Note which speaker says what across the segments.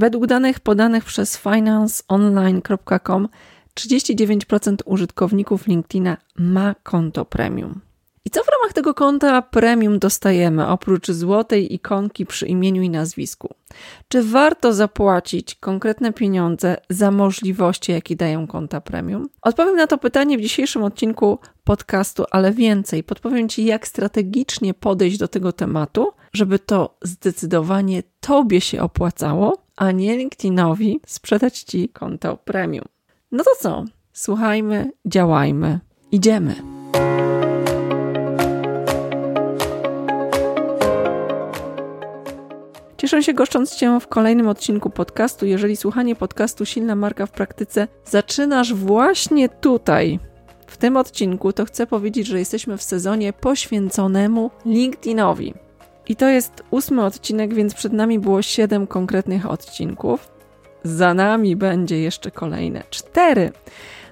Speaker 1: Według danych podanych przez financeonline.com 39% użytkowników LinkedIna ma konto premium. I co w ramach tego konta premium dostajemy oprócz złotej ikonki przy imieniu i nazwisku? Czy warto zapłacić konkretne pieniądze za możliwości, jakie dają konta premium? Odpowiem na to pytanie w dzisiejszym odcinku podcastu, ale więcej. Podpowiem Ci, jak strategicznie podejść do tego tematu, żeby to zdecydowanie Tobie się opłacało, a nie LinkedInowi sprzedać Ci konto premium. No to co? Słuchajmy, działajmy, idziemy. Cieszę się goszcząc Cię w kolejnym odcinku podcastu. Jeżeli słuchanie podcastu Silna Marka w Praktyce zaczynasz właśnie tutaj, w tym odcinku, to chcę powiedzieć, że jesteśmy w sezonie poświęconemu LinkedInowi. I to jest ósmy odcinek, więc przed nami było siedem konkretnych odcinków. Za nami będzie jeszcze kolejne cztery.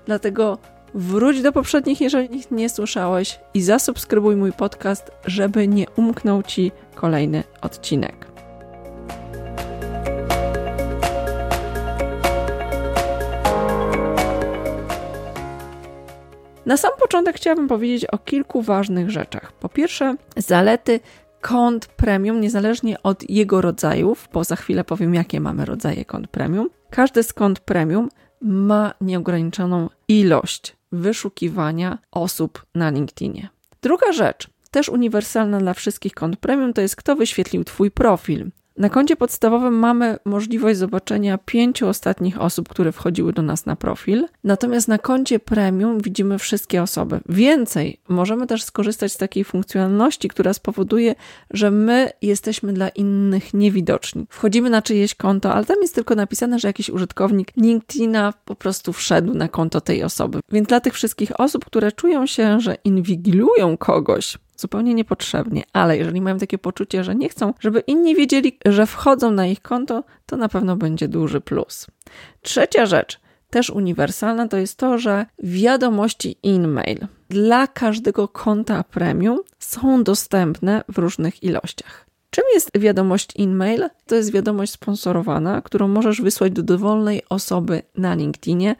Speaker 1: Dlatego wróć do poprzednich, jeżeli ich nie słyszałeś, i zasubskrybuj mój podcast, żeby nie umknął ci kolejny odcinek. Na sam początek chciałabym powiedzieć o kilku ważnych rzeczach. Po pierwsze, zalety kont premium, niezależnie od jego rodzajów, bo za chwilę powiem, jakie mamy rodzaje kont premium. Każdy z kont premium ma nieograniczoną ilość wyszukiwania osób na LinkedInie. Druga rzecz, też uniwersalna dla wszystkich kont premium, to jest kto wyświetlił Twój profil. Na koncie podstawowym mamy możliwość zobaczenia pięciu ostatnich osób, które wchodziły do nas na profil. Natomiast na koncie premium widzimy wszystkie osoby. Więcej, możemy też skorzystać z takiej funkcjonalności, która spowoduje, że my jesteśmy dla innych niewidoczni. Wchodzimy na czyjeś konto, ale tam jest tylko napisane, że jakiś użytkownik LinkedIna po prostu wszedł na konto tej osoby. Więc dla tych wszystkich osób, które czują się, że inwigilują kogoś, zupełnie niepotrzebnie, ale jeżeli mają takie poczucie, że nie chcą, żeby inni wiedzieli, że wchodzą na ich konto, to na pewno będzie duży plus. Trzecia rzecz, też uniwersalna, to jest to, że wiadomości e-mail dla każdego konta premium są dostępne w różnych ilościach. Czym jest wiadomość e-mail? To jest wiadomość sponsorowana, którą możesz wysłać do dowolnej osoby na LinkedInie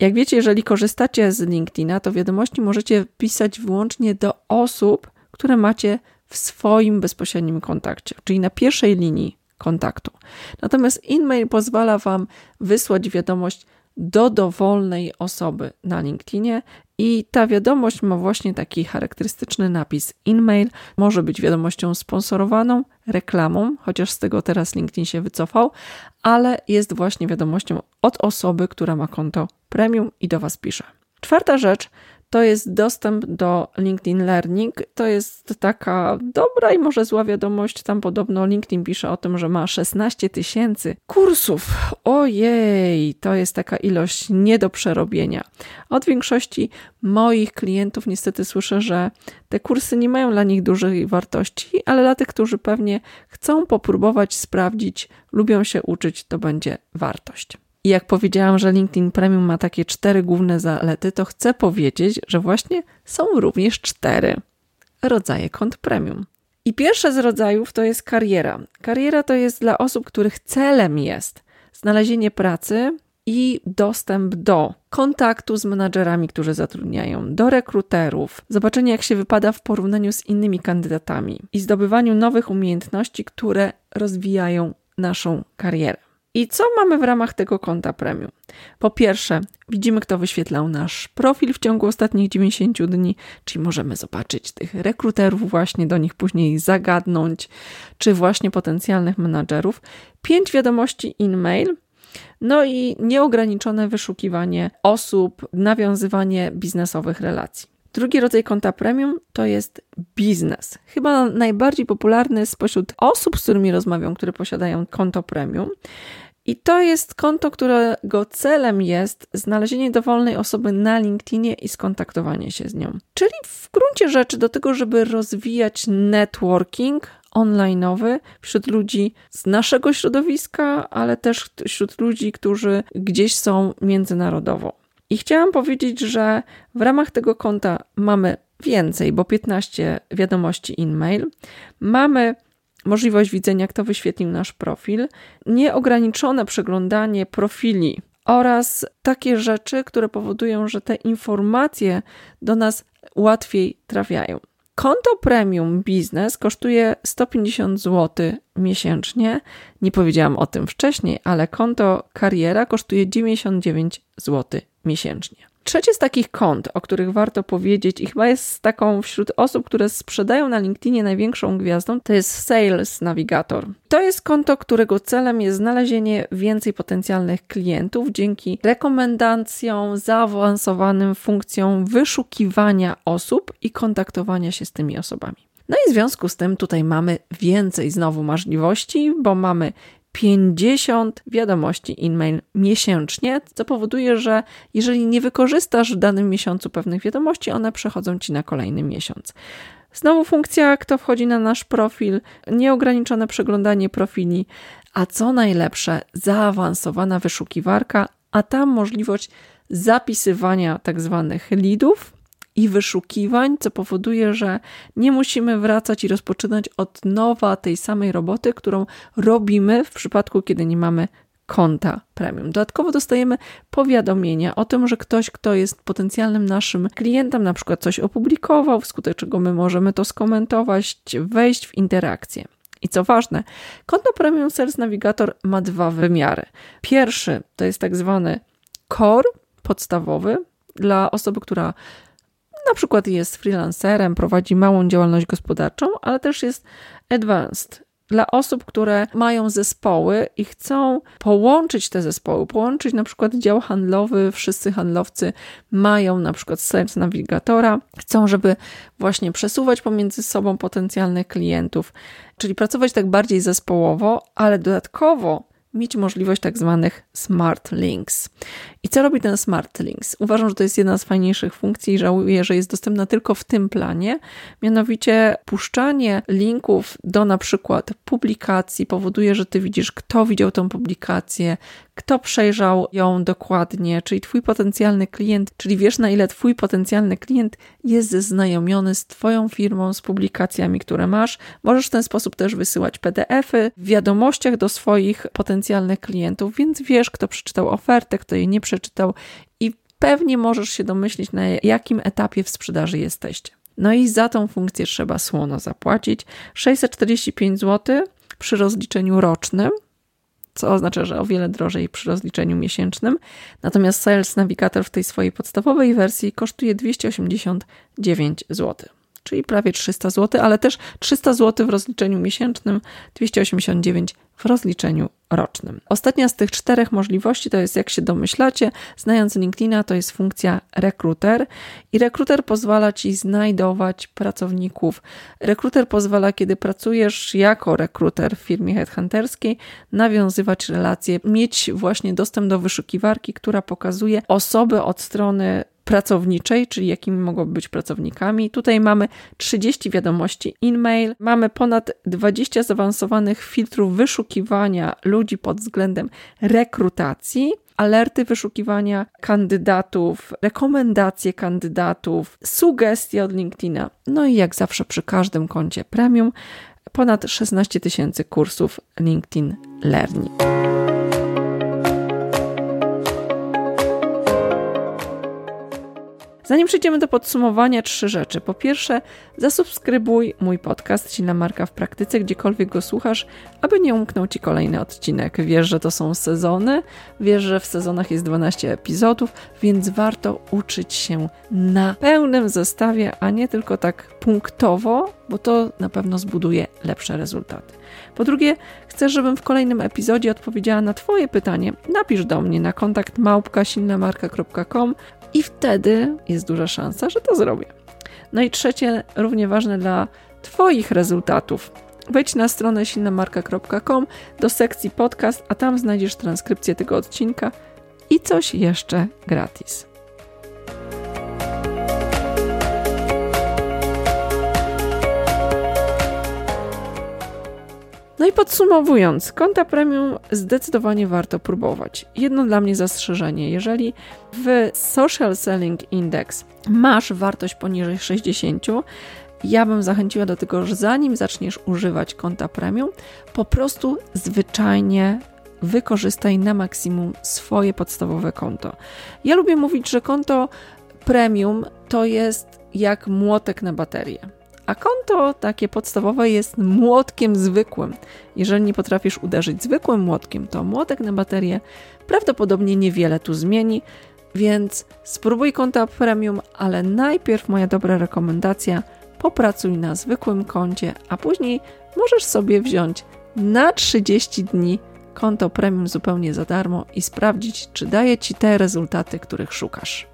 Speaker 1: jak wiecie, jeżeli korzystacie z LinkedIna, to wiadomości możecie pisać wyłącznie do osób, które macie w swoim bezpośrednim kontakcie, czyli na pierwszej linii kontaktu. Natomiast e-mail pozwala Wam wysłać wiadomość do dowolnej osoby na LinkedInie i ta wiadomość ma właśnie taki charakterystyczny napis e-mail. Może być wiadomością sponsorowaną, reklamą, chociaż z tego teraz LinkedIn się wycofał, ale jest właśnie wiadomością od osoby, która ma konto premium i do Was pisze. Czwarta rzecz to jest dostęp do LinkedIn Learning. To jest taka dobra i może zła wiadomość. Tam podobno LinkedIn pisze o tym, że ma 16 tysięcy kursów. Ojej, to jest taka ilość nie do przerobienia. Od większości moich klientów niestety słyszę, że te kursy nie mają dla nich dużej wartości, ale dla tych, którzy pewnie chcą popróbować, sprawdzić, lubią się uczyć, to będzie wartość. I jak powiedziałam, że LinkedIn Premium ma takie cztery główne zalety, to chcę powiedzieć, że właśnie są również cztery rodzaje kont premium. I pierwsze z rodzajów to jest kariera. Kariera to jest dla osób, których celem jest znalezienie pracy i dostęp do kontaktu z menadżerami, którzy zatrudniają, do rekruterów, zobaczenie, jak się wypada w porównaniu z innymi kandydatami i zdobywaniu nowych umiejętności, które rozwijają naszą karierę. I co mamy w ramach tego konta premium? Po pierwsze, widzimy, kto wyświetlał nasz profil w ciągu ostatnich 90 dni, czyli możemy zobaczyć tych rekruterów, właśnie do nich później zagadnąć, czy właśnie potencjalnych menadżerów. Pięć wiadomości in-mail, no i nieograniczone wyszukiwanie osób, nawiązywanie biznesowych relacji. Drugi rodzaj konta premium to jest biznes. Chyba najbardziej popularny spośród osób, z którymi rozmawiam, które posiadają konto premium. I to jest konto, którego celem jest znalezienie dowolnej osoby na LinkedInie i skontaktowanie się z nią. Czyli w gruncie rzeczy do tego, żeby rozwijać networking onlineowy wśród ludzi z naszego środowiska, ale też wśród ludzi, którzy gdzieś są międzynarodowo. I chciałam powiedzieć, że w ramach tego konta mamy więcej, bo 15 wiadomości in-mail, mamy możliwość widzenia, kto wyświetlił nasz profil, nieograniczone przeglądanie profili oraz takie rzeczy, które powodują, że te informacje do nas łatwiej trafiają. Konto premium biznes kosztuje 150 zł miesięcznie. Nie powiedziałam o tym wcześniej, ale konto kariera kosztuje 99 zł miesięcznie. Trzecie z takich kont, o których warto powiedzieć, i chyba jest taką wśród osób, które sprzedają na LinkedInie największą gwiazdą, to jest Sales Navigator. To jest konto, którego celem jest znalezienie więcej potencjalnych klientów dzięki rekomendacjom, zaawansowanym funkcjom wyszukiwania osób i kontaktowania się z tymi osobami. No i w związku z tym tutaj mamy więcej znowu możliwości, bo mamy 50 wiadomości e-mail miesięcznie, co powoduje, że jeżeli nie wykorzystasz w danym miesiącu pewnych wiadomości, one przechodzą ci na kolejny miesiąc. Znowu funkcja, kto wchodzi na nasz profil, nieograniczone przeglądanie profili, a co najlepsze, zaawansowana wyszukiwarka, a tam możliwość zapisywania tak zwanych leadów, i wyszukiwań, co powoduje, że nie musimy wracać i rozpoczynać od nowa tej samej roboty, którą robimy w przypadku, kiedy nie mamy konta premium. Dodatkowo dostajemy powiadomienia o tym, że ktoś, kto jest potencjalnym naszym klientem, na przykład coś opublikował, wskutek czego my możemy to skomentować, wejść w interakcję. I co ważne, konto Premium Sales Navigator ma dwa wymiary. Pierwszy to jest tak zwany core podstawowy dla osoby, która na przykład jest freelancerem, prowadzi małą działalność gospodarczą, ale też jest advanced. Dla osób, które mają zespoły i chcą połączyć te zespoły, połączyć na przykład dział handlowy, wszyscy handlowcy mają na przykład Sales Navigatora, chcą, żeby właśnie przesuwać pomiędzy sobą potencjalnych klientów, czyli pracować tak bardziej zespołowo, ale dodatkowo mieć możliwość tak zwanych smart links. I co robi ten smart links? Uważam, że to jest jedna z fajniejszych funkcji i żałuję, że jest dostępna tylko w tym planie. Mianowicie puszczanie linków do na przykład publikacji powoduje, że ty widzisz, kto widział tą publikację, kto przejrzał ją dokładnie, czyli twój potencjalny klient, czyli wiesz na ile twój potencjalny klient jest zaznajomiony z twoją firmą, z publikacjami, które masz. Możesz w ten sposób też wysyłać PDFy w wiadomościach do swoich potencjalnych klientów, więc wiesz, kto przeczytał ofertę, kto jej nie przeczytał i pewnie możesz się domyślić, na jakim etapie w sprzedaży jesteście. No i za tą funkcję trzeba słono zapłacić 645 zł przy rozliczeniu rocznym co oznacza, że o wiele drożej przy rozliczeniu miesięcznym. Natomiast Sales Navigator w tej swojej podstawowej wersji kosztuje 289 zł czyli prawie 300 zł, ale też 300 zł w rozliczeniu miesięcznym, 289 w rozliczeniu rocznym. Ostatnia z tych czterech możliwości to jest, jak się domyślacie, znając LinkedIna, to jest funkcja rekruter i rekruter pozwala ci znajdować pracowników. Rekruter pozwala, kiedy pracujesz jako rekruter w firmie headhunterskiej, nawiązywać relacje, mieć właśnie dostęp do wyszukiwarki, która pokazuje osoby od strony pracowniczej, czyli jakimi mogą być pracownikami. Tutaj mamy 30 wiadomości e-mail, mamy ponad 20 zaawansowanych filtrów wyszukiwania ludzi pod względem rekrutacji, alerty wyszukiwania kandydatów, rekomendacje kandydatów, sugestie od LinkedIna. No i jak zawsze przy każdym koncie premium, ponad 16 tysięcy kursów LinkedIn Learning. Zanim przejdziemy do podsumowania, trzy rzeczy. Po pierwsze, zasubskrybuj mój podcast Silna Marka w Praktyce, gdziekolwiek go słuchasz, aby nie umknął Ci kolejny odcinek. Wiesz, że to są sezony, wiesz, że w sezonach jest 12 epizodów, więc warto uczyć się na pełnym zestawie, a nie tylko tak punktowo, bo to na pewno zbuduje lepsze rezultaty. Po drugie, chcesz, żebym w kolejnym epizodzie odpowiedziała na Twoje pytanie? Napisz do mnie na kontakt małpka.silnamarka.com i wtedy jest duża szansa, że to zrobię. No i trzecie, równie ważne dla Twoich rezultatów. Wejdź na stronę silnamarka.com do sekcji podcast, a tam znajdziesz transkrypcję tego odcinka i coś jeszcze gratis. Podsumowując, konta premium zdecydowanie warto próbować. Jedno dla mnie zastrzeżenie: jeżeli w Social Selling Index masz wartość poniżej 60, ja bym zachęciła do tego, że zanim zaczniesz używać konta premium, po prostu zwyczajnie wykorzystaj na maksimum swoje podstawowe konto. Ja lubię mówić, że konto premium to jest jak młotek na baterię. A konto takie podstawowe jest młotkiem zwykłym. Jeżeli nie potrafisz uderzyć zwykłym młotkiem, to młotek na baterię prawdopodobnie niewiele tu zmieni, więc spróbuj konta premium, ale najpierw moja dobra rekomendacja: popracuj na zwykłym koncie, a później możesz sobie wziąć na 30 dni konto premium zupełnie za darmo i sprawdzić, czy daje ci te rezultaty, których szukasz.